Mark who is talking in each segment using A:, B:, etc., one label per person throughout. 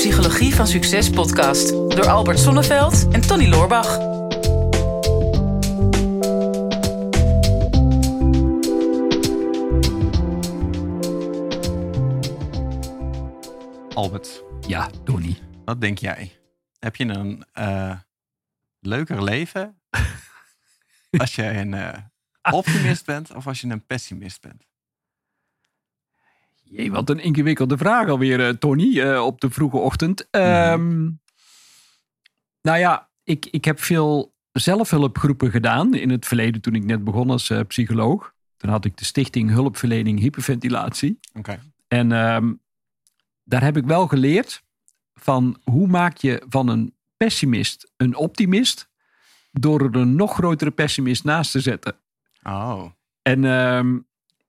A: Psychologie van Succes podcast door Albert Sonneveld en Tony Loorbach.
B: Albert,
C: Ja, Tony.
B: wat denk jij? Heb je een eh, leuker leven als je een eh, optimist bent of als je een pessimist bent?
C: Jee, wat een ingewikkelde vraag alweer, eh, Tony, eh, op de vroege ochtend. Ehm, Nou ja, ik, ik heb veel zelfhulpgroepen gedaan in het verleden toen ik net begon als eh, psycholoog. Toen had ik de Stichting Hulpverlening Hyperventilatie.
B: Oké.
C: En ehm, daar heb ik wel geleerd van hoe maak je van een pessimist een optimist door er een nog grotere pessimist naast te zetten.
B: Oh,
C: En, ehm,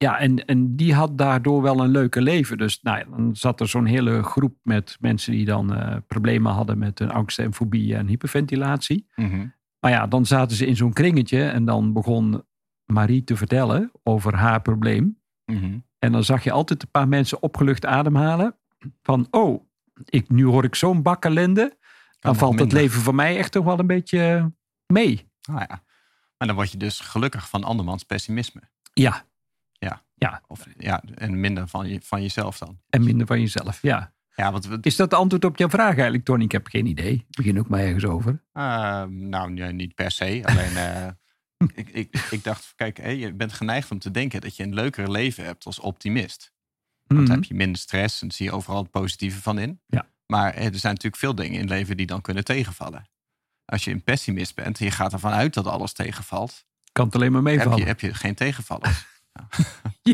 C: ja, en, en die had daardoor wel een leuke leven. Dus nou ja, dan zat er zo'n hele groep met mensen die dan eh, problemen hadden met een angst en fobie en hyperventilatie.
B: mhm.
C: Maar ja, dan zaten ze in zo'n kringetje en dan begon Marie te vertellen over haar probleem.
B: Mhm.
C: En dan zag je altijd een paar mensen opgelucht ademhalen. Van, oh, ik, nu hoor ik zo'n bak ellende. Dan valt het leven voor mij echt toch wel een beetje mee.
B: Ah, ja. Maar dan word je dus gelukkig van andermans pessimisme.
C: Ja,
B: Of, ja, en minder van, je, van jezelf dan.
C: en minder van jezelf, ja.
B: Ja, we,
C: Is dat de antwoord op jouw vraag eigenlijk, Tony? Ik heb geen idee. Ik begin ook maar ergens over.
B: eh, nou, niet per se. Alleen, eh, ik, ik, ik dacht, kijk, hé, je bent geneigd om te denken dat je een leuker leven hebt als optimist. Want
C: Mhm.
B: dan heb je minder stress en zie je overal het positieve van in.
C: Ja.
B: Maar er zijn natuurlijk veel dingen in het leven die dan kunnen tegenvallen. Als je een pessimist bent en je gaat ervan uit dat alles tegenvalt,
C: Kan het alleen maar
B: heb
C: meevallen.
B: je, heb je geen tegenvallers.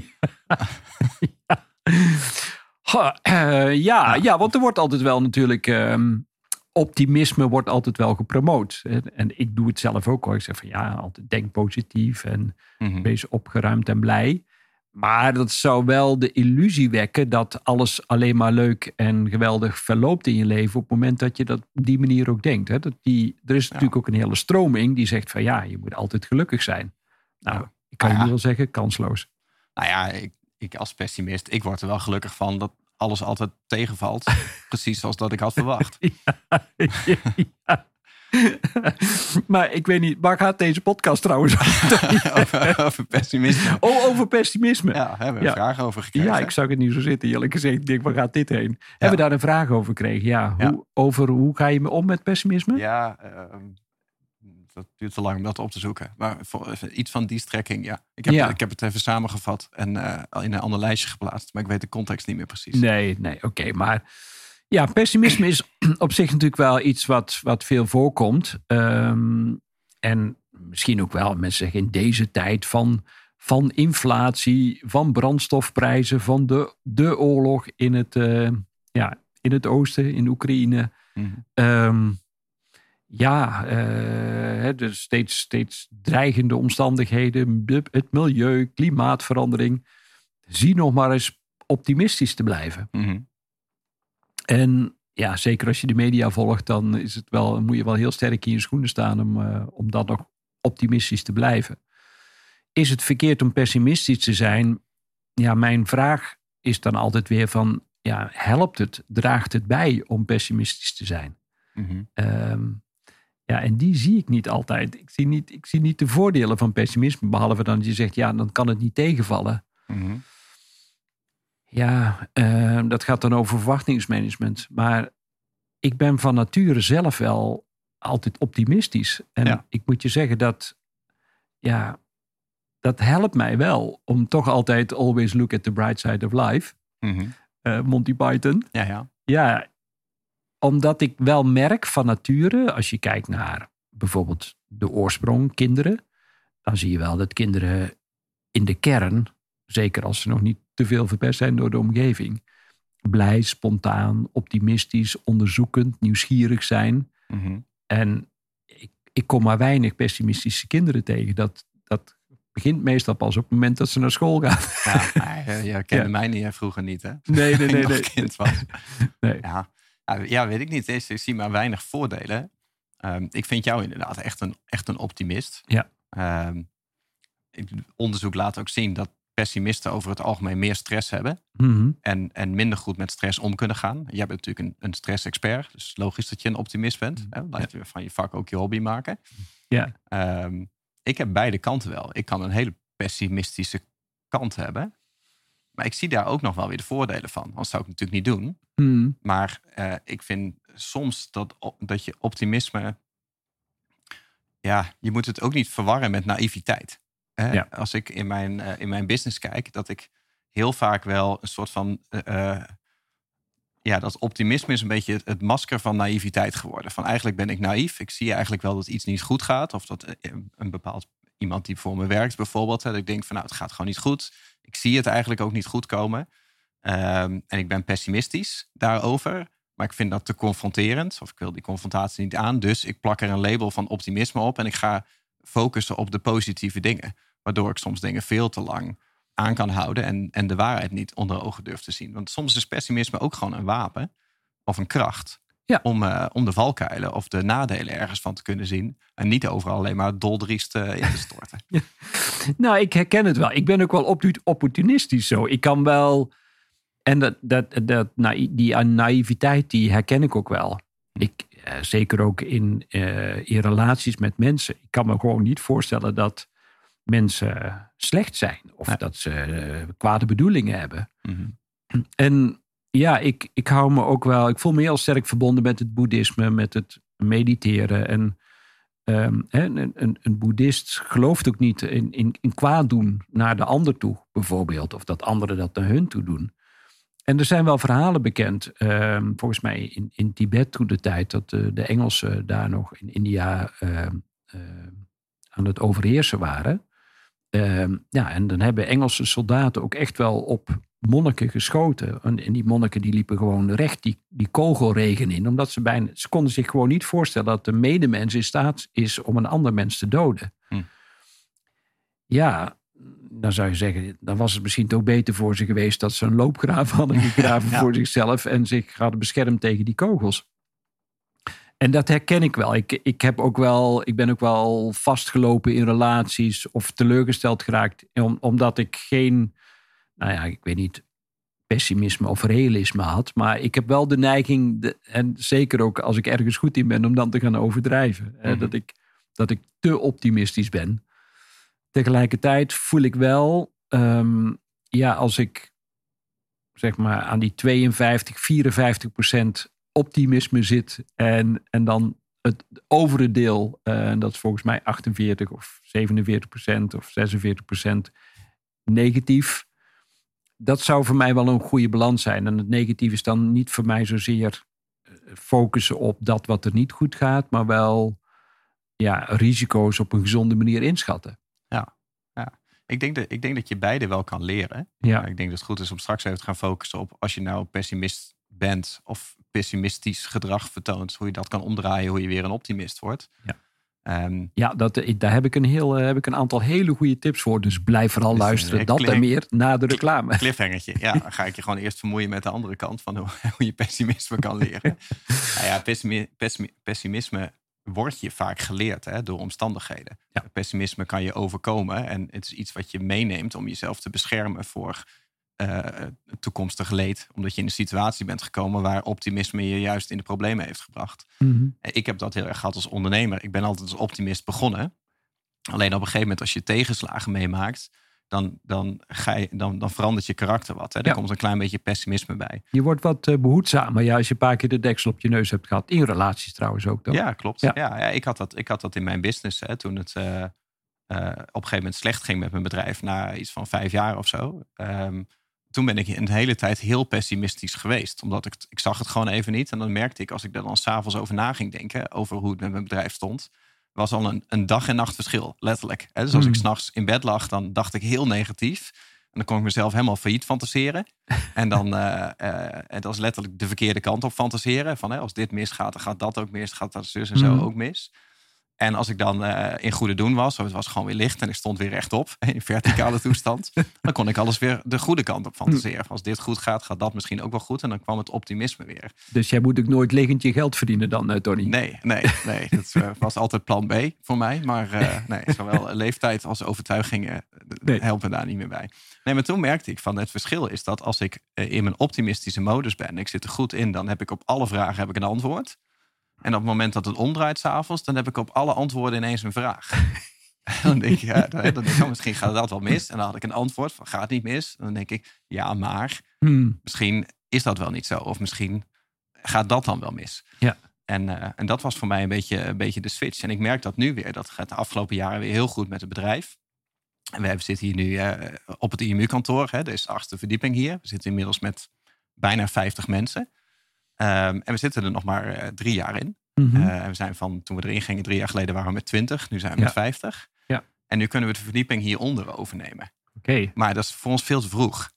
C: Ha, eh, ja, ja, want er wordt altijd wel natuurlijk... ehm, optimisme wordt altijd wel gepromoot. En ik doe het zelf ook hoor. Ik zeg van ja, altijd denk positief en
B: Mhm.
C: wees opgeruimd en blij. Maar dat zou wel de illusie wekken dat alles alleen maar leuk en geweldig verloopt in je leven op het moment dat je dat op die manier ook denkt. Hè? Dat die, er is natuurlijk ook een hele stroming die zegt van ja, je moet altijd gelukkig zijn. Nou,
B: Ja.
C: Ik kan
B: Ah,
C: je nu wel zeggen, kansloos.
B: Nou ja, ik, ik als pessimist, ik word er wel gelukkig van dat alles altijd tegenvalt. precies zoals dat ik had verwacht.
C: Ja. maar ik weet niet, waar gaat deze podcast trouwens over?
B: pessimisme.
C: Oh, over pessimisme.
B: Ja, hebben we
C: Ja.
B: een vraag over gekregen.
C: Ja, ik zag het niet zo zitten, eerlijk gezegd. Ik denk, waar gaat dit heen? Hebben we daar een vraag over gekregen? Ja,
B: Ja.
C: Hoe, over hoe ga je om met pessimisme?
B: Ja, ehm, dat duurt te lang om dat op te zoeken. Maar voor, iets van die strekking, ja. Ik heb,
C: Ja.
B: ik heb het even samengevat en eh, in een ander lijstje geplaatst. Maar ik weet de context niet meer precies.
C: Nee, nee, oké. maar ja, pessimisme is op zich natuurlijk wel iets wat, wat veel voorkomt. Ehm, en misschien ook wel, mensen zeggen in deze tijd van, van inflatie, van brandstofprijzen, van de, de oorlog in het, eh, ja, in het oosten, in Oekraïne. Ehm, ja, hè, dus steeds, steeds dreigende omstandigheden, het milieu, klimaatverandering. Zie nog maar eens optimistisch te blijven.
B: Mhm.
C: En ja, zeker als je de media volgt, dan is het wel, moet je wel heel sterk in je schoenen staan om, eh, om dan nog optimistisch te blijven. Is het verkeerd om pessimistisch te zijn? Ja, mijn vraag is dan altijd weer van, ja, helpt het, draagt het bij om pessimistisch te zijn? Ehm, ja, en die zie ik niet altijd. Ik zie niet, ik zie niet de voordelen van pessimisme, behalve dan dat je zegt, ja, dan kan het niet tegenvallen.
B: Mhm.
C: Ja, eh, dat gaat dan over verwachtingsmanagement. Maar ik ben van nature zelf wel altijd optimistisch. En
B: Ja.
C: ik moet je zeggen dat, ja, dat helpt mij wel om toch altijd always look at the bright side of life.
B: Mhm.
C: Eh, Monty Python.
B: Ja, ja.
C: Ja, omdat ik wel merk van nature, als je kijkt naar bijvoorbeeld de oorsprong, kinderen, dan zie je wel dat kinderen in de kern, zeker als ze nog niet te veel verpest zijn door de omgeving, blij, spontaan, optimistisch, onderzoekend, nieuwsgierig zijn.
B: Mhm.
C: En ik, ik kom maar weinig pessimistische kinderen tegen. Dat, dat begint meestal pas op het moment dat ze naar school gaan.
B: Ja, je kende
C: Ja.
B: mij niet hè, vroeger niet, hè?
C: Nee, nee, nee. nee.
B: kind was.
C: Nee.
B: Ja. Ja, ja, weet ik niet. Ik zie maar weinig voordelen. Ehm, ik vind jou inderdaad echt een, echt een optimist.
C: Ja.
B: Ehm, onderzoek laat ook zien dat pessimisten over het algemeen meer stress hebben.
C: Mhm.
B: En, en minder goed met stress om kunnen gaan. Jij bent natuurlijk een, een stress-expert. Dus logisch dat je een optimist bent. Hè? Laat je van je vak ook je hobby maken.
C: Ja.
B: Ehm, ik heb beide kanten wel. Ik kan een hele pessimistische kant hebben. Maar ik zie daar ook nog wel weer de voordelen van. Anders zou ik het natuurlijk niet doen.
C: Mhm.
B: Maar eh, ik vind soms dat, dat je optimisme. Ja, je moet het ook niet verwarren met naïviteit. Hè?
C: Ja.
B: Als ik in mijn, eh, in mijn business kijk, dat ik heel vaak wel een soort van. eh, ja, dat optimisme is een beetje het, het masker van naïviteit geworden. Van eigenlijk ben ik naïef. Ik zie eigenlijk wel dat iets niet goed gaat. Of dat een bepaald iemand die voor me werkt bijvoorbeeld. Dat ik denk van nou, het gaat gewoon niet goed. Ik zie het eigenlijk ook niet goed komen. Ehm, en ik ben pessimistisch daarover. Maar ik vind dat te confronterend. Of ik wil die confrontatie niet aan. Dus ik plak er een label van optimisme op. En ik ga focussen op de positieve dingen. Waardoor ik soms dingen veel te lang aan kan houden. En, en de waarheid niet onder ogen durf te zien. Want soms is pessimisme ook gewoon een wapen. Of een kracht.
C: Ja.
B: Om, eh, om de valkuilen of de nadelen ergens van te kunnen zien. En niet overal alleen maar doldriest eh, in te storten.
C: Nou, ik herken het wel. Ik ben ook wel opportunistisch zo. Ik kan wel. En dat, dat, dat, die naïviteit, die herken ik ook wel. Ik, eh, zeker ook in, in relaties met mensen. Ik kan me gewoon niet voorstellen dat mensen slecht zijn. Of
B: Ja.
C: dat ze kwade bedoelingen hebben.
B: Mhm.
C: En ja, ik, ik hou me ook wel. Ik voel me heel sterk verbonden met het boeddhisme, met het mediteren. En ehm, een, een, een boeddhist gelooft ook niet in, in, in kwaad doen naar de ander toe, bijvoorbeeld. Of dat anderen dat naar hun toe doen. En er zijn wel verhalen bekend, ehm, volgens mij in, in Tibet toen de tijd, dat de, de Engelsen daar nog in India ehm, aan het overheersen waren. Ja, en dan hebben Engelse soldaten ook echt wel op monniken geschoten. En, en die monniken die liepen gewoon recht die, die kogelregen in. Omdat ze bijna, ze konden zich gewoon niet voorstellen dat de medemens in staat is om een ander mens te doden.
B: Hm.
C: Ja, dan zou je zeggen, dan was het misschien toch beter voor ze geweest dat ze een loopgraaf hadden gegraven
B: Ja.
C: voor zichzelf en zich hadden beschermd tegen die kogels. En dat herken ik wel. Ik, ik, heb ook wel. ik ben ook wel vastgelopen in relaties of teleurgesteld geraakt. Om, omdat ik geen, nou ja, ik weet niet, pessimisme of realisme had. Maar ik heb wel de neiging, de- en zeker ook als ik ergens goed in ben, om dan te gaan overdrijven.
B: Mhm.
C: dat, ik, dat ik te optimistisch ben. Tegelijkertijd voel ik wel, ehm, ja, als ik zeg maar aan die 52, 54 procent optimisme zit en, en dan het overige deel, eh, en dat is volgens mij 48 of 47 procent of 46 procent negatief. Dat zou voor mij wel een goede balans zijn. En het negatief is dan niet voor mij zozeer eh, focussen op dat wat er niet goed gaat, maar wel ja, risico's op een gezonde manier inschatten.
B: Ik, denk dat, ik denk dat je beide wel kan leren.
C: Ja.
B: Ik denk dat het goed is om straks even te gaan focussen op als je nou pessimist bent of pessimistisch gedrag vertoont, hoe je dat kan omdraaien, hoe je weer een optimist wordt.
C: Ja.
B: Ehm,
C: Ja, dat, daar heb ik, een heel, eh, heb ik een aantal hele goede tips voor. Dus blijf vooral
B: Dus, eh,
C: luisteren. Dat en meer na de reclame.
B: cliffhangertje. Ja, dan ga ik je gewoon eerst vermoeien met de andere kant van hoe, hoe je pessimisme kan leren. nou ja, pessimi- pessimi- pessimisme wordt je vaak geleerd hè, door omstandigheden.
C: Ja.
B: Pessimisme kan je overkomen en het is iets wat je meeneemt om jezelf te beschermen voor eh, toekomstig leed. Omdat je in een situatie bent gekomen waar optimisme je juist in de problemen heeft gebracht.
C: Mhm.
B: Ik heb dat heel erg gehad als ondernemer. Ik ben altijd als optimist begonnen. Alleen op een gegeven moment als je tegenslagen meemaakt, dan, dan, ga je, dan, dan verandert je karakter wat. Hè? Er
C: Ja.
B: komt een klein beetje pessimisme bij.
C: Je wordt wat eh, behoedzamer ja, als je een paar keer de deksel op je neus hebt gehad. In relaties trouwens ook dan.
B: Ja, klopt.
C: Ja.
B: Ja. Ja, ik, had dat, ik had dat in mijn business hè, toen het eh, eh, op een gegeven moment slecht ging met mijn bedrijf na iets van vijf jaar of zo. Ehm, toen ben ik een hele tijd heel pessimistisch geweest. Omdat ik, ik zag het gewoon even niet. En dan merkte ik, als ik er dan s'avonds over na ging denken, over hoe het met mijn bedrijf stond, was al een, een dag en nacht verschil, letterlijk. Dus als ik
C: Hmm.
B: s'nachts in bed lag, dan dacht ik heel negatief. En dan kon ik mezelf helemaal failliet fantaseren. en dan, eh eh het was letterlijk de verkeerde kant op fantaseren. Van hè, als dit misgaat, dan gaat dat ook mis. Gaat dat zus en zo
C: Mhm.
B: ook mis. En als ik dan uh, in goede doen was, of het was gewoon weer licht en ik stond weer rechtop in verticale toestand, dan kon ik alles weer de goede kant op fantaseren. Als dit goed gaat, gaat dat misschien ook wel goed. En dan kwam het optimisme weer.
C: Dus jij moet ook nooit liggend je geld verdienen dan, uh, Tony?
B: Nee, nee, nee. Dat uh, was altijd plan B voor mij. Maar nee, zowel leeftijd als overtuigingen nee. helpen daar niet meer bij. Nee, maar toen merkte ik van het verschil is dat als ik in mijn optimistische modus ben, ik zit er goed in, dan heb ik op alle vragen heb ik een antwoord. En op het moment dat het omdraait s'avonds, dan heb ik op alle antwoorden ineens een vraag. dan denk ik, ja, dan denk ik, oh, misschien gaat dat wel mis. En dan had ik een antwoord van, gaat niet mis? En dan denk ik, ja, maar hmm. misschien is dat wel niet zo. Of misschien gaat dat dan wel mis.
C: Ja.
B: En, uh, en dat was voor mij een beetje, een beetje de switch. En ik merk dat nu weer. Dat gaat de afgelopen jaren weer heel goed met het bedrijf. En we zitten hier nu uh, op het IMU-kantoor. Is de achtste verdieping hier. We zitten inmiddels met bijna 50 mensen. Um, en we zitten er nog maar uh, drie jaar in. Mm -hmm. uh, we zijn van toen we erin gingen, drie jaar geleden waren we met 20. Nu zijn we
C: ja.
B: met 50.
C: Ja.
B: En nu kunnen we de verdieping hieronder overnemen.
C: Oké. Okay.
B: Maar dat is voor ons veel te vroeg.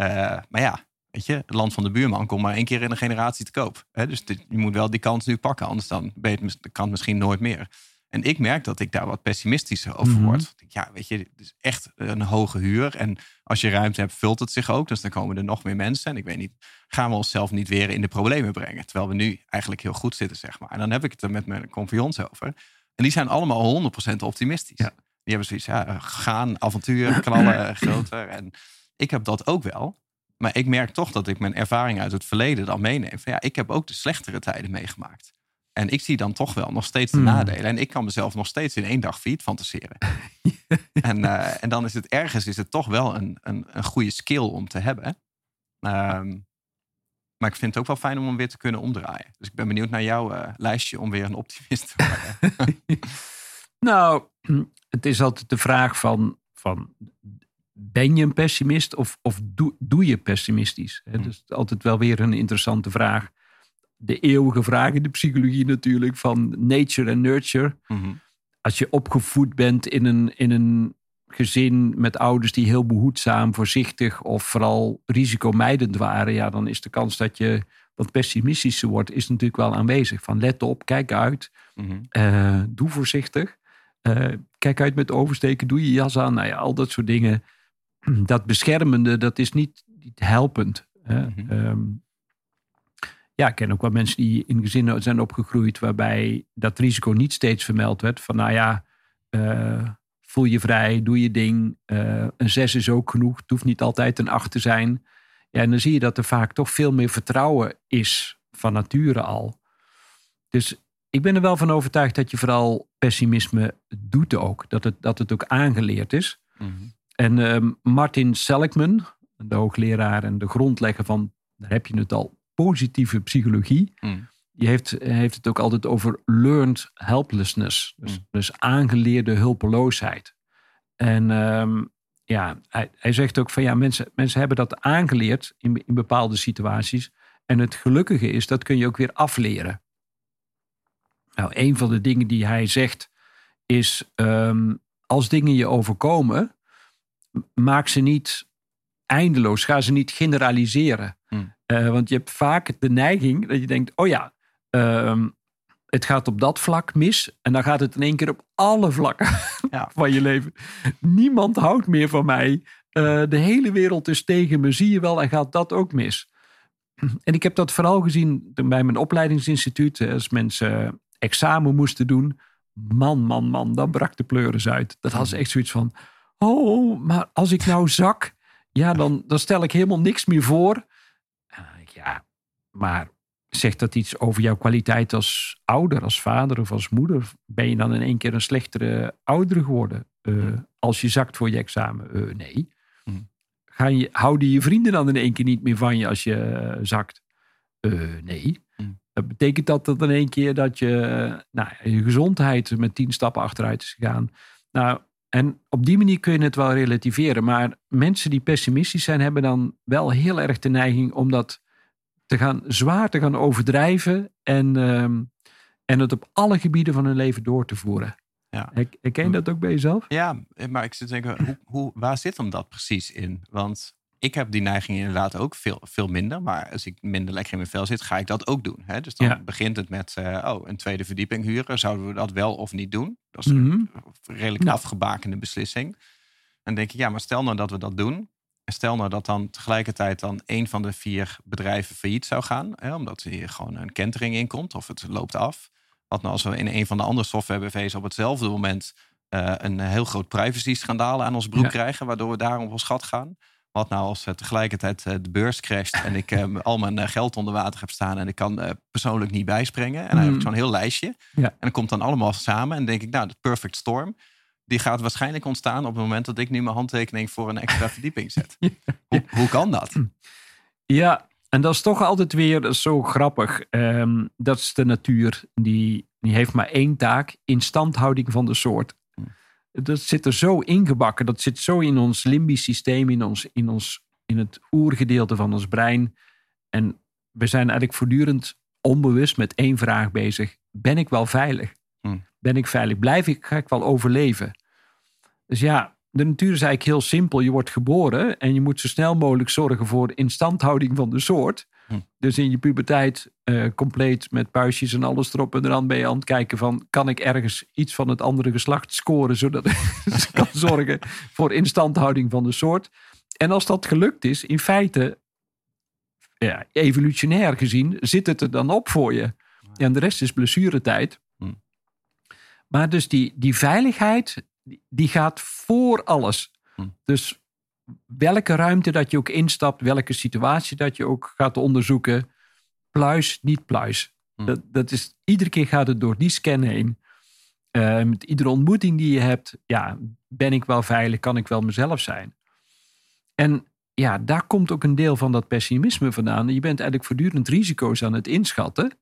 B: Uh, maar ja, weet je, het land van de buurman komt maar één keer in een generatie te koop. Hè? Dus dit, je moet wel die kans nu pakken, anders dan ben je het, kan het misschien nooit meer. En ik merk dat ik daar wat pessimistischer over
C: Mhm.
B: word. Ja, weet je, het is echt een hoge huur. En als je ruimte hebt, vult het zich ook. Dus dan komen er nog meer mensen. En ik weet niet, gaan we onszelf niet weer in de problemen brengen? Terwijl we nu eigenlijk heel goed zitten, zeg maar. En dan heb ik het er met mijn compagnons over. En die zijn allemaal 100% optimistisch.
C: Ja.
B: Die hebben zoiets, ja, gaan, avontuur, knallen, groter. En ik heb dat ook wel. Maar ik merk toch dat ik mijn ervaring uit het verleden dan meeneem. Van ja, ik heb ook de slechtere tijden meegemaakt. En ik zie dan toch wel nog steeds de
C: Hmm.
B: nadelen. En ik kan mezelf nog steeds in één dag failliet fantaseren. en, eh, en dan is het ergens is het toch wel een, een, een goede skill om te hebben. Ehm, maar ik vind het ook wel fijn om hem weer te kunnen omdraaien. Dus ik ben benieuwd naar jouw eh, lijstje om weer een optimist te worden.
C: Nou, het is altijd de vraag van, van ben je een pessimist of, of doe, doe je pessimistisch?
B: Hmm.
C: Dus altijd wel weer een interessante vraag. De eeuwige vraag in de psychologie natuurlijk van nature en nurture.
B: Mhm.
C: Als je opgevoed bent in een, in een gezin met ouders die heel behoedzaam, voorzichtig of vooral risicomijdend waren, ja, dan is de kans dat je wat pessimistischer wordt, is natuurlijk wel aanwezig. Van let op, kijk uit,
B: Mhm.
C: eh, doe voorzichtig. Eh, kijk uit met oversteken, doe je jas aan. Nou ja, al dat soort dingen. Dat beschermende, dat is niet, niet helpend. Hè.
B: Mhm.
C: Ehm, ja, ik ken ook wel mensen die in gezinnen zijn opgegroeid waarbij dat risico niet steeds vermeld werd. Van nou ja, eh, voel je vrij, doe je ding. Eh, een zes is ook genoeg. Het hoeft niet altijd een acht te zijn. Ja, en dan zie je dat er vaak toch veel meer vertrouwen is van nature al. Dus ik ben er wel van overtuigd dat je vooral pessimisme doet ook. Dat het, dat het ook aangeleerd is.
B: Mhm.
C: En ehm, Martin Seligman, de hoogleraar en de grondlegger van, daar heb je het al, positieve psychologie.
B: Mhm.
C: Die heeft, heeft het ook altijd over learned helplessness. Dus,
B: Mm.
C: dus aangeleerde hulpeloosheid. En ehm, ja, hij, hij zegt ook van ja, mensen, mensen hebben dat aangeleerd in, in bepaalde situaties. En het gelukkige is, dat kun je ook weer afleren. Nou, een van de dingen die hij zegt is, ehm, als dingen je overkomen, maak ze niet eindeloos, ga ze niet generaliseren. Eh, want je hebt vaak de neiging dat je denkt, oh ja, ehm, het gaat op dat vlak mis en dan gaat het in één keer op alle vlakken
B: Ja.
C: van je leven. Niemand houdt meer van mij. Eh, de hele wereld is tegen me, zie je wel, en gaat dat ook mis. En ik heb dat vooral gezien bij mijn opleidingsinstituut. Als mensen examen moesten doen. Man, man, man, dan brak de pleuris uit. Dat was echt zoiets van... Oh, maar als ik nou zak... Ja, dan, dan stel ik helemaal niks meer voor. En dan denk ik, ja, maar zegt dat iets over jouw kwaliteit als ouder, als vader of als moeder? Ben je dan in één keer een slechtere ouder geworden? eh, als je zakt voor je examen? Eh, nee. Gaan je, houden je vrienden dan in één keer niet meer van je als je eh, zakt? Nee. Dat betekent dat dat in één keer dat je, nou, je gezondheid met tien stappen achteruit is gegaan. Nou, en op die manier kun je het wel relativeren. Maar mensen die pessimistisch zijn, hebben dan wel heel erg de neiging om dat te gaan, zwaar te gaan overdrijven. En, ehm, en het op alle gebieden van hun leven door te voeren.
B: Ja.
C: Her- Herken je dat ook bij jezelf?
B: Ja, maar ik zit te denken, hoe, hoe, waar zit hem dat precies in? Want ik heb die neiging inderdaad ook veel, veel minder. Maar als ik minder lekker in mijn vel zit, ga ik dat ook doen. Hè? Dus dan
C: Ja.
B: begint het met, eh, oh, een tweede verdieping huren. Zouden we dat wel of niet doen? Dat is
C: Mhm.
B: een redelijk
C: Nou.
B: afgebakende beslissing. En dan denk ik, ja, maar stel nou dat we dat doen. En stel nou dat dan tegelijkertijd dan een van de vier bedrijven failliet zou gaan. Hè, omdat hier gewoon een kentering in komt of het loopt af. Wat nou als we in een van de andere software-BV's op hetzelfde moment eh, een heel groot privacy-schandaal aan ons broek
C: Ja.
B: krijgen, waardoor we daar op ons gat gaan. Wat nou als eh, tegelijkertijd eh, de beurs crasht en ik eh, al mijn geld onder water heb staan en ik kan persoonlijk niet bijspringen. En dan heb ik
C: Mm.
B: zo'n heel lijstje.
C: Ja.
B: En dan komt dan allemaal samen en denk ik, nou, de perfect storm. Die gaat waarschijnlijk ontstaan op het moment dat ik nu mijn handtekening voor een extra verdieping zet. Hoe, hoe kan dat?
C: Ja, en dat is toch altijd weer zo grappig. Ehm, dat is de natuur. Die, die heeft maar één taak: instandhouding van de soort.
B: Hm.
C: Dat zit er zo ingebakken. Dat zit zo in ons limbisch systeem, in, ons, in, ons, in het oergedeelte van ons brein. En we zijn eigenlijk voortdurend onbewust met één vraag bezig: ben ik wel veilig?
B: Hm.
C: Ben ik veilig? Blijf ik, ga ik wel overleven? Dus ja, de natuur is eigenlijk heel simpel. Je wordt geboren en je moet zo snel mogelijk zorgen voor instandhouding van de soort.
B: Hm.
C: Dus in je puberteit eh, compleet met puistjes en alles erop en eraan ben je aan het kijken van... kan ik ergens iets van het andere geslacht scoren... zodat ik kan zorgen voor instandhouding van de soort. En als dat gelukt is, in feite, ja, evolutionair gezien, zit het er dan op voor je. En de rest is blessuretijd.
B: Hm.
C: Maar dus die, die veiligheid, die- gaat voor alles.
B: Hm.
C: Dus welke ruimte dat je ook instapt, welke situatie dat je ook gaat onderzoeken, pluis, niet pluis.
B: Hm.
C: Dat, dat is, iedere keer gaat het door die scan heen. Eh, met iedere ontmoeting die je hebt, ja, ben ik wel veilig, kan ik wel mezelf zijn. En ja, daar komt ook een deel van dat pessimisme vandaan. Je bent eigenlijk voortdurend risico's aan het inschatten.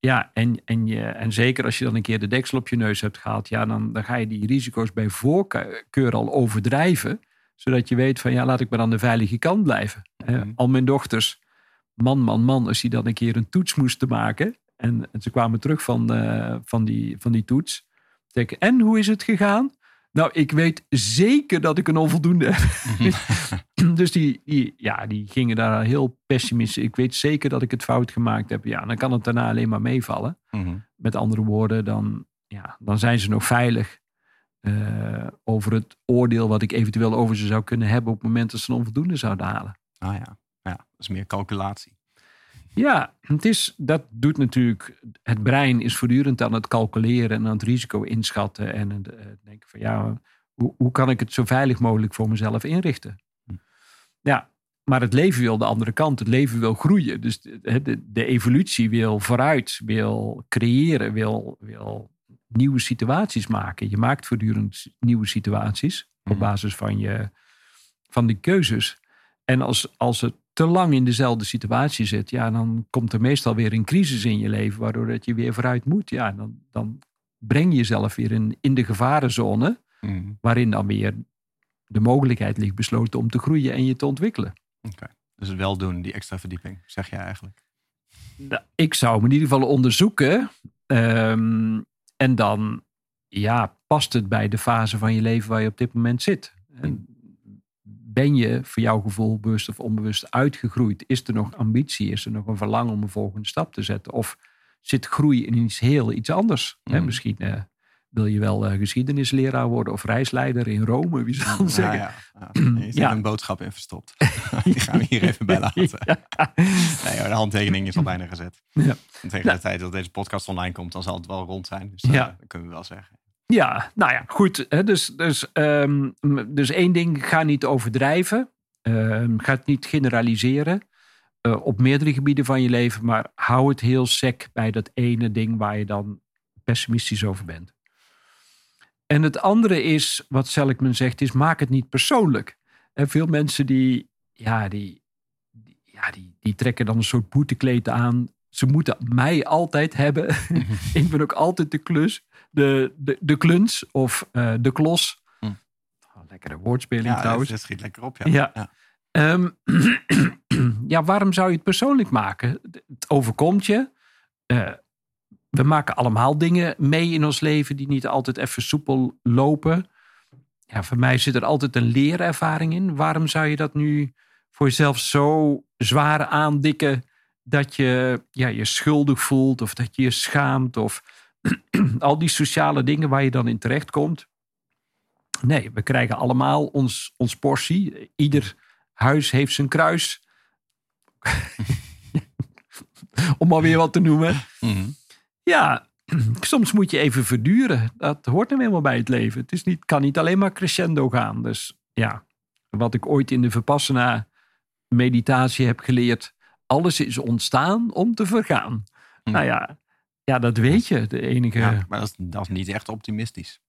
C: Ja, en, en, je, en zeker als je dan een keer de deksel op je neus hebt gehaald, ja, dan, dan ga je die risico's bij voorkeur al overdrijven. Zodat je weet van ja, laat ik maar aan de veilige kant blijven.
B: Mhm.
C: al mijn dochters, man, man, man, als die dan een keer een toets moesten maken. En, en ze kwamen terug van, eh, van, die, van die toets. Denk, en hoe is het gegaan? Nou, ik weet zeker dat ik een onvoldoende heb. dus die, die, ja, die gingen daar heel pessimistisch. Ik weet zeker dat ik het fout gemaakt heb. Ja, dan kan het daarna alleen maar meevallen.
B: Mhm.
C: Met andere woorden, dan, ja, dan zijn ze nog veilig eh, over het oordeel wat ik eventueel over ze zou kunnen hebben op het moment dat ze een onvoldoende zouden halen.
B: Ah ja. ja, dat is meer calculatie.
C: Ja, het is, dat doet natuurlijk. Het brein is voortdurend aan het calculeren en aan het risico inschatten. En het, eh, denken van ja, hoe, hoe kan ik het zo veilig mogelijk voor mezelf inrichten?
B: Hm.
C: Ja, maar het leven wil de andere kant. Het leven wil groeien. Dus de, de, de evolutie wil vooruit, wil creëren, wil, wil nieuwe situaties maken. Je maakt voortdurend nieuwe situaties op
B: Mhm.
C: basis van, je, van die keuzes. En als, als het te lang in dezelfde situatie zit, ja, dan komt er meestal weer een crisis in je leven, waardoor dat je weer vooruit moet. Ja, dan, dan breng je jezelf weer in, in de gevarenzone,
B: Mhm.
C: waarin dan weer de mogelijkheid ligt besloten om te groeien en je te ontwikkelen.
B: Oké. Dus wel doen, die extra verdieping, zeg jij eigenlijk.
C: Nou, ik zou hem in ieder geval onderzoeken. ehm, en dan, ja, past het bij de fase van je leven waar je op dit moment zit? En ben je voor jouw gevoel bewust of onbewust uitgegroeid? Is er nog ambitie? Is er nog een verlangen om een volgende stap te zetten? Of zit groei in iets heel iets anders? Hè,
B: Mm.
C: misschien eh, wil je wel eh, geschiedenisleraar worden of reisleider in Rome, wie zal het zeggen?
B: Ja, ja. ja. Er zit
C: Ja.
B: een boodschap in verstopt. Die gaan we hier even bij laten. Nee, de handtekening is al bijna gezet. En tegen de tijd dat deze podcast online komt, dan zal het wel rond zijn. Dus eh, dat kunnen we wel zeggen.
C: Ja, nou ja, goed. Hè, dus, dus, ehm, dus één ding, ga niet overdrijven. Ehm, ga het niet generaliseren eh, op meerdere gebieden van je leven. Maar hou het heel sec bij dat ene ding waar je dan pessimistisch over bent. En het andere is, wat Seligman zegt, is maak het niet persoonlijk. En veel mensen die, ja, die, die- ja, die, die trekken dan een soort boetekleed aan. Ze moeten mij altijd hebben. ik ben ook altijd de klus de, de, de kluns of eh, de klos.
B: Hm.
C: Oh, lekkere woordspeling
B: Ja,
C: trouwens.
B: dat schiet lekker op. Ja.
C: Ja.
B: Ja.
C: Ehm, ja, waarom zou je het persoonlijk maken? Het overkomt je. Eh, we maken allemaal dingen mee in ons leven die niet altijd even soepel lopen. Ja, voor mij zit er altijd een leerervaring in. Waarom zou je dat nu voor jezelf zo zwaar aandikken dat je ja, je schuldig voelt of dat je je schaamt of al die sociale dingen waar je dan in terechtkomt. Nee, we krijgen allemaal ons, ons portie. Ieder huis heeft zijn kruis. Om maar weer wat te noemen.
B: Mhm.
C: Ja, soms moet je even verduren. Dat hoort nou helemaal bij het leven. Het is niet, kan niet alleen maar crescendo gaan. Dus ja, wat ik ooit in de Vipassana meditatie heb geleerd. Alles is ontstaan om te vergaan.
B: Hm.
C: Nou ja, ja, dat weet je. De enige...
B: Ja, maar dat is, dat is niet echt optimistisch.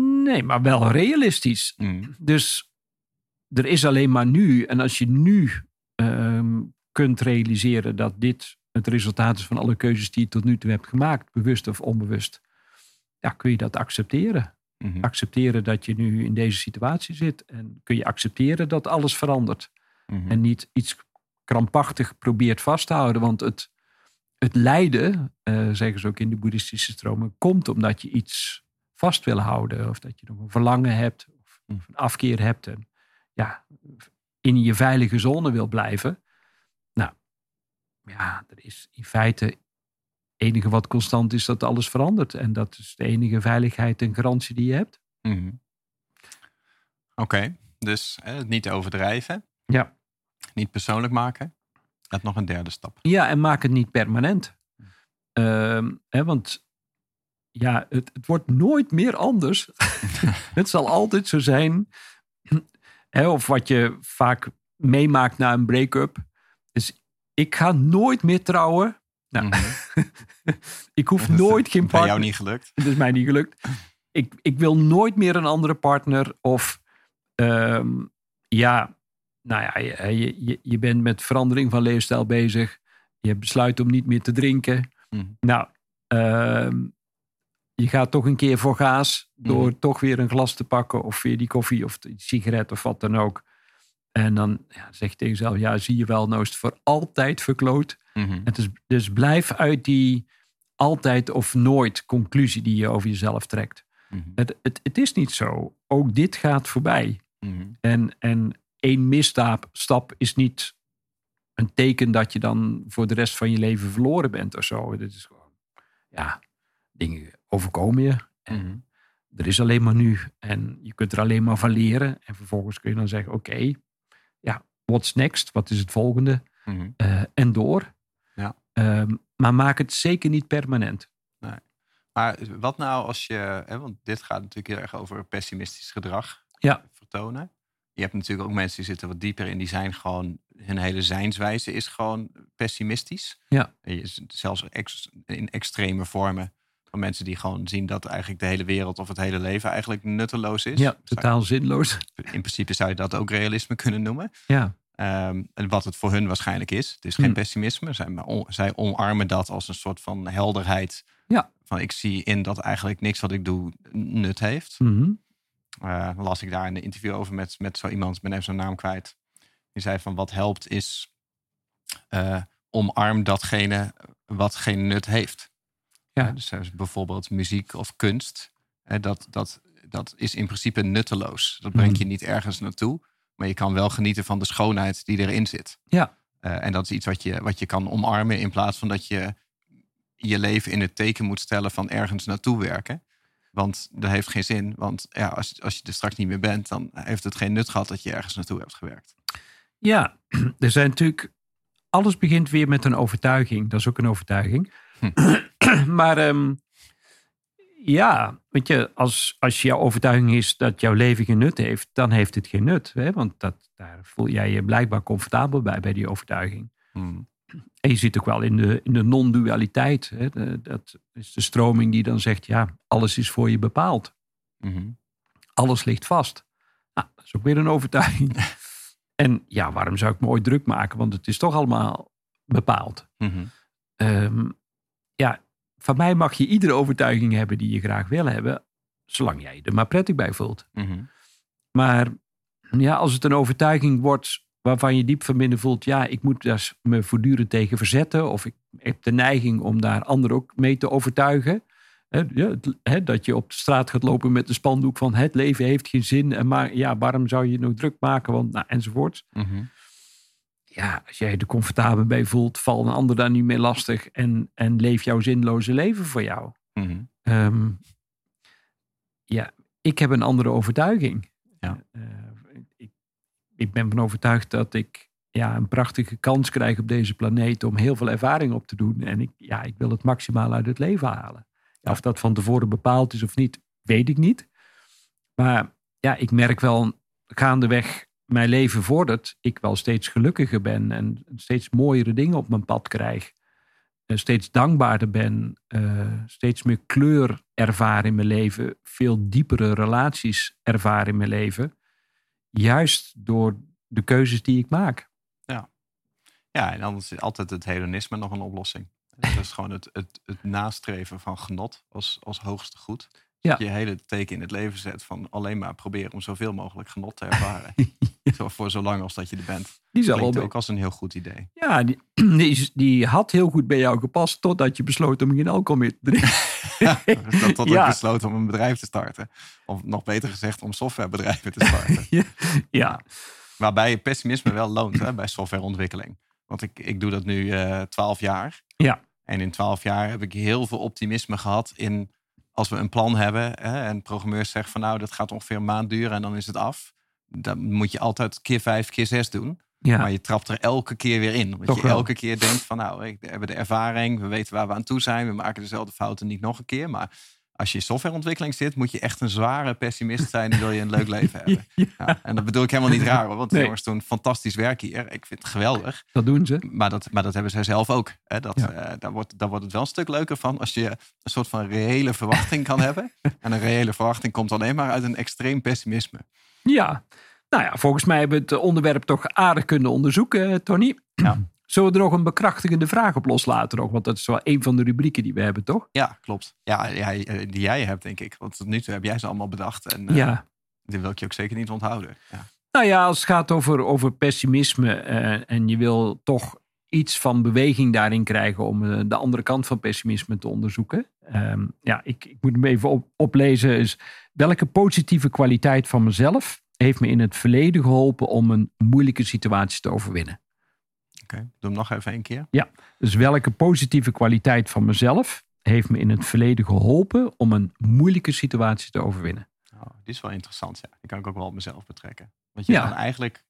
C: Nee, maar wel realistisch.
B: Mhm.
C: Dus er is alleen maar nu. En als je nu ehm, kunt realiseren dat dit het resultaat is van alle keuzes die je tot nu toe hebt gemaakt, bewust of onbewust, ja, kun je dat accepteren.
B: Mhm.
C: Accepteren dat je nu in deze situatie zit. En kun je accepteren dat alles verandert.
B: Mhm.
C: En niet iets krampachtig probeert vast te houden. Want het, het lijden, eh, zeggen ze ook in de boeddhistische stromen, komt omdat je iets vast wil houden. Of dat je nog een verlangen hebt. Of
B: Hm.
C: een afkeer hebt. En ja, in je veilige zone wil blijven. Nou, ja, er is in feite het enige wat constant is dat alles verandert. En dat is de enige veiligheid en garantie die je hebt.
B: Mhm. Oké, dus hè, het niet overdrijven,
C: Ja.
B: niet persoonlijk maken. Dat nog een derde stap.
C: Ja, en maak het niet permanent. Ehm, hè, want ja, het, het wordt nooit meer anders. het zal altijd zo zijn. Hè, of wat je vaak meemaakt na een break-up. Is, ik ga nooit meer trouwen. Nou,
B: Mhm.
C: ik hoef
B: Dat is
C: nooit geen
B: Bij
C: partner.
B: jou niet gelukt.
C: Het is mij niet gelukt. Ik, ik wil nooit meer een andere partner. Of ehm, ja, nou ja, je, je- je, bent met verandering van leefstijl bezig. Je besluit om niet meer te drinken.
B: Mhm.
C: Nou, ehm, je gaat toch een keer voor gaas. Door
B: Mhm.
C: toch weer een glas te pakken. Of weer die koffie of die sigaret of wat dan ook. En dan ja, zeg je tegen jezelf, ja, zie je wel, nou is het voor altijd verkloot.
B: Mhm.
C: Het is, dus blijf uit die altijd of nooit conclusie die je over jezelf trekt. Het, het, het is niet zo. Ook dit gaat voorbij. En, en één misstap stap is niet een teken dat je dan voor de rest van je leven verloren bent of zo. Dit is gewoon, ja, dingen overkomen je. En
B: Mhm.
C: er is alleen maar nu. En je kunt er alleen maar van leren. En vervolgens kun je dan zeggen, oké, ja, what's next? Wat is het volgende?
B: Mhm.
C: Eh, en door.
B: Ja.
C: Ehm, maar maak het zeker niet permanent.
B: Maar wat nou als je, hè, want dit gaat natuurlijk heel erg over pessimistisch gedrag
C: Ja.
B: vertonen. Je hebt natuurlijk ook mensen die zitten wat dieper in, die zijn gewoon, hun hele zijnswijze is gewoon pessimistisch.
C: Ja.
B: Zelfs ex- in extreme vormen van mensen die gewoon zien dat eigenlijk de hele wereld of het hele leven eigenlijk nutteloos is.
C: Ja, totaal zinloos.
B: In principe zou je dat ook realisme kunnen noemen.
C: Ja,
B: Ehm, en wat het voor hun waarschijnlijk is. Het is geen
C: Hm.
B: pessimisme. Zij, on- zij omarmen dat als een soort van helderheid.
C: Ja.
B: Van ik zie in dat eigenlijk niks wat ik doe nut heeft.
C: Mhm.
B: Eh, las ik daar in een interview over met, met zo iemand, ik ben even zijn naam kwijt. Die zei van wat helpt is eh, omarm datgene wat geen nut heeft.
C: Ja.
B: Eh, dus, bijvoorbeeld muziek of kunst. dat, dat, dat is in principe nutteloos. Dat brengt
C: Mhm.
B: je niet ergens naartoe. Maar je kan wel genieten van de schoonheid die erin zit.
C: Ja.
B: En dat is iets wat je, wat je kan omarmen in plaats van dat je je leven in het teken moet stellen van ergens naartoe werken. Want dat heeft geen zin. Want ja, als, als je er straks niet meer bent, dan heeft het geen nut gehad dat je ergens naartoe hebt gewerkt.
C: ja, er zijn natuurlijk. Alles begint weer met een overtuiging. Dat is ook een overtuiging. maar ehm, ja, weet je, als, als jouw overtuiging is dat jouw leven geen nut heeft, dan heeft het geen nut. Hè? Want dat, daar voel jij je blijkbaar comfortabel bij, bij die overtuiging.
B: Hmm.
C: En je ziet ook wel in de, in de non-dualiteit. Dat is de stroming die dan zegt, ja, alles is voor je bepaald.
B: Mhm.
C: Alles ligt vast. Nou, dat is ook weer een overtuiging. en ja, waarom zou ik me ooit druk maken? Want het is toch allemaal bepaald. Ehm, ja, van mij mag je iedere overtuiging hebben die je graag wil hebben. Zolang jij je er maar prettig bij voelt.
B: Mhm.
C: Maar ja, als het een overtuiging wordt waarvan je diep van binnen voelt, ja, ik moet daar me voortdurend tegen verzetten, of ik heb de neiging om daar anderen ook mee te overtuigen. Het- hè, dat je op de straat gaat lopen met een spandoek van het leven heeft geen zin, en maar ja, waarom zou je nog druk maken, want, nou, enzovoort.
B: Mhm.
C: ja, als jij er comfortabel bij voelt, val een ander daar niet meer lastig en, en leef jouw zinloze leven voor jou.
B: Mhm.
C: Ehm, ja, ik heb een andere overtuiging.
B: Ja.
C: Eh, ik ben van overtuigd dat ik ja, een prachtige kans krijg op deze planeet om heel veel ervaring op te doen. En ik, ja, ik wil het maximaal uit het leven halen. Ja, of dat van tevoren bepaald is of niet, weet ik niet. Maar ja, ik merk wel gaandeweg mijn leven vordert, ik wel steeds gelukkiger ben en steeds mooiere dingen op mijn pad krijg. Eh, steeds dankbaarder ben, eh, steeds meer kleur ervaar in mijn leven, veel diepere relaties ervaar in mijn leven. Juist door de keuzes die ik maak.
B: Ja, en dan is altijd het hedonisme nog een oplossing. Dat is gewoon het, het, het nastreven van genot als, als hoogste goed.
C: Ja.
B: Dat je hele teken in het leven zet van alleen maar proberen om zoveel mogelijk genot te ervaren. Zo, voor zolang als dat je er bent.
C: Die zal
B: Klinkt ook als een heel goed idee.
C: Ja, die, die, is- die had heel goed bij jou gepast totdat je besloot om geen alcohol meer te drinken.
B: Dus dat tot
C: Ja.
B: besloot om een bedrijf te starten. Of nog beter gezegd om softwarebedrijven te starten.
C: ja. ja,
B: Waarbij pessimisme wel loont hè, bij softwareontwikkeling. Want ik, ik doe dat nu eh, twaalf jaar.
C: ja,
B: En in twaalf jaar heb ik heel veel optimisme gehad in als we een plan hebben hè, en programmeurs zeggen van nou dat gaat ongeveer een maand duren en dan is het af. Dan moet je altijd keer vijf, keer zes doen.
C: Ja.
B: Maar je trapt er elke keer weer in. Omdat je
C: wel.
B: elke keer denkt van nou, we hebben de ervaring, we weten waar we aan toe zijn, we maken dezelfde fouten niet nog een keer. Maar als je in softwareontwikkeling zit, moet je echt een zware pessimist zijn en wil je een leuk leven hebben. Ja, en dat bedoel ik helemaal niet raar hoor, want
C: Nee.
B: jongens doen fantastisch werk hier. Ik vind het geweldig.
C: dat doen ze.
B: Maar dat, maar dat hebben zij zelf ook. Hè? Dat,
C: Ja.
B: eh, daar, wordt, daar wordt het wel een stuk leuker van als je een soort van reële verwachting kan hebben. En een reële verwachting komt alleen maar uit een extreem pessimisme.
C: Ja, nou ja, volgens mij hebben we het onderwerp toch aardig kunnen onderzoeken, eh, Tony.
B: Ja.
C: Zullen we er nog een bekrachtigende vraag op loslaten? Ook? Want dat is wel een van de rubrieken die we hebben, toch?
B: Ja, klopt. Ja, ja, eh, die jij hebt, denk ik. Want tot nu toe heb jij ze allemaal bedacht. En eh,
C: ja.
B: die wil ik je ook zeker niet onthouden. Ja.
C: Nou ja, als het gaat over, over pessimisme eh, en je wil toch iets van beweging daarin krijgen om eh, de andere kant van pessimisme te onderzoeken. Ehm, ja, ik, ik moet hem even op, oplezen. Is, welke positieve kwaliteit van mezelf heeft me in het verleden geholpen om een moeilijke situatie te overwinnen?
B: Oké, doe hem nog even één keer.
C: Dus welke positieve kwaliteit van mezelf heeft me in het verleden geholpen om een moeilijke situatie te overwinnen?
B: Oh, die is wel interessant. Ja. Die kan ik ook wel op mezelf betrekken. Wat je
C: Ja.
B: dan eigenlijk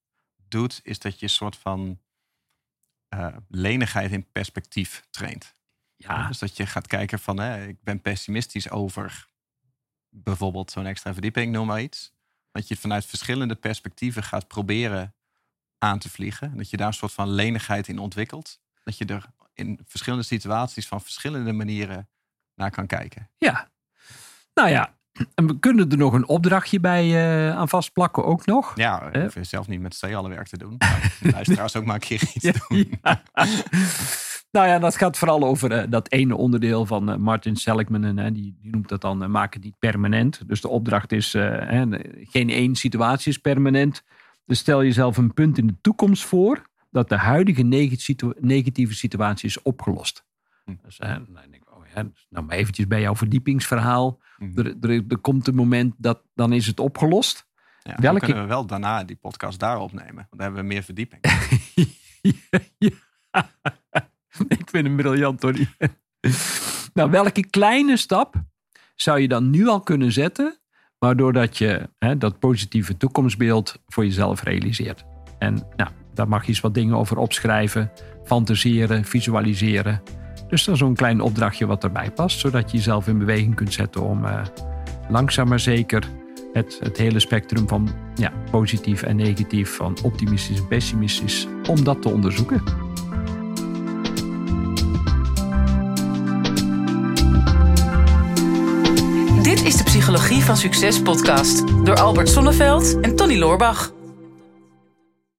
B: doet, is dat je een soort van eh, lenigheid in perspectief traint.
C: Ja,
B: Dus dat je gaat kijken van, hè, ik ben pessimistisch over bijvoorbeeld zo'n extra verdieping, noem maar iets. Dat je vanuit verschillende perspectieven gaat proberen aan te vliegen. En dat je daar een soort van lenigheid in ontwikkelt. Dat je er in verschillende situaties van verschillende manieren naar kan kijken.
C: ja. Nou ja, en we kunnen er nog een opdrachtje bij eh, aan vastplakken ook nog.
B: Ja,
C: Hè?
B: ik hoef zelf niet met z'n alle werk te doen. Maar luisteraars ook maar een keer iets
C: Ja,
B: doen.
C: ja. Nou ja, dat gaat vooral over eh, dat ene onderdeel van eh, Martin Seligman. En, eh, die, die noemt dat dan maak het niet permanent. Dus de opdracht is, geen één situatie is permanent. Dus stel jezelf een punt in de toekomst voor dat de huidige negatieve situatie is opgelost.
B: Hm.
C: Dus, dan denk ik, oh ja, dus nou maar eventjes bij jouw verdiepingsverhaal.
B: Mhm.
C: Er, er, er komt een moment dat dan is het opgelost.
B: Ja,
C: Welke-
B: Dan kunnen we wel daarna die podcast daar opnemen. Want dan hebben we meer verdieping.
C: Ja. Ik vind hem briljant, Tony. nou, welke kleine stap zou je dan nu al kunnen zetten, waardoor dat je hè, dat positieve toekomstbeeld voor jezelf realiseert? En nou, daar mag je eens wat dingen over opschrijven, fantaseren, visualiseren. Dus is zo'n klein opdrachtje wat erbij past, zodat je jezelf in beweging kunt zetten om eh, langzaam maar zeker het, het hele spectrum van ja, positief en negatief, van optimistisch en pessimistisch, om dat te onderzoeken.
A: Psychologie van Succes podcast door Albert Sonneveld en Tony Loorbach.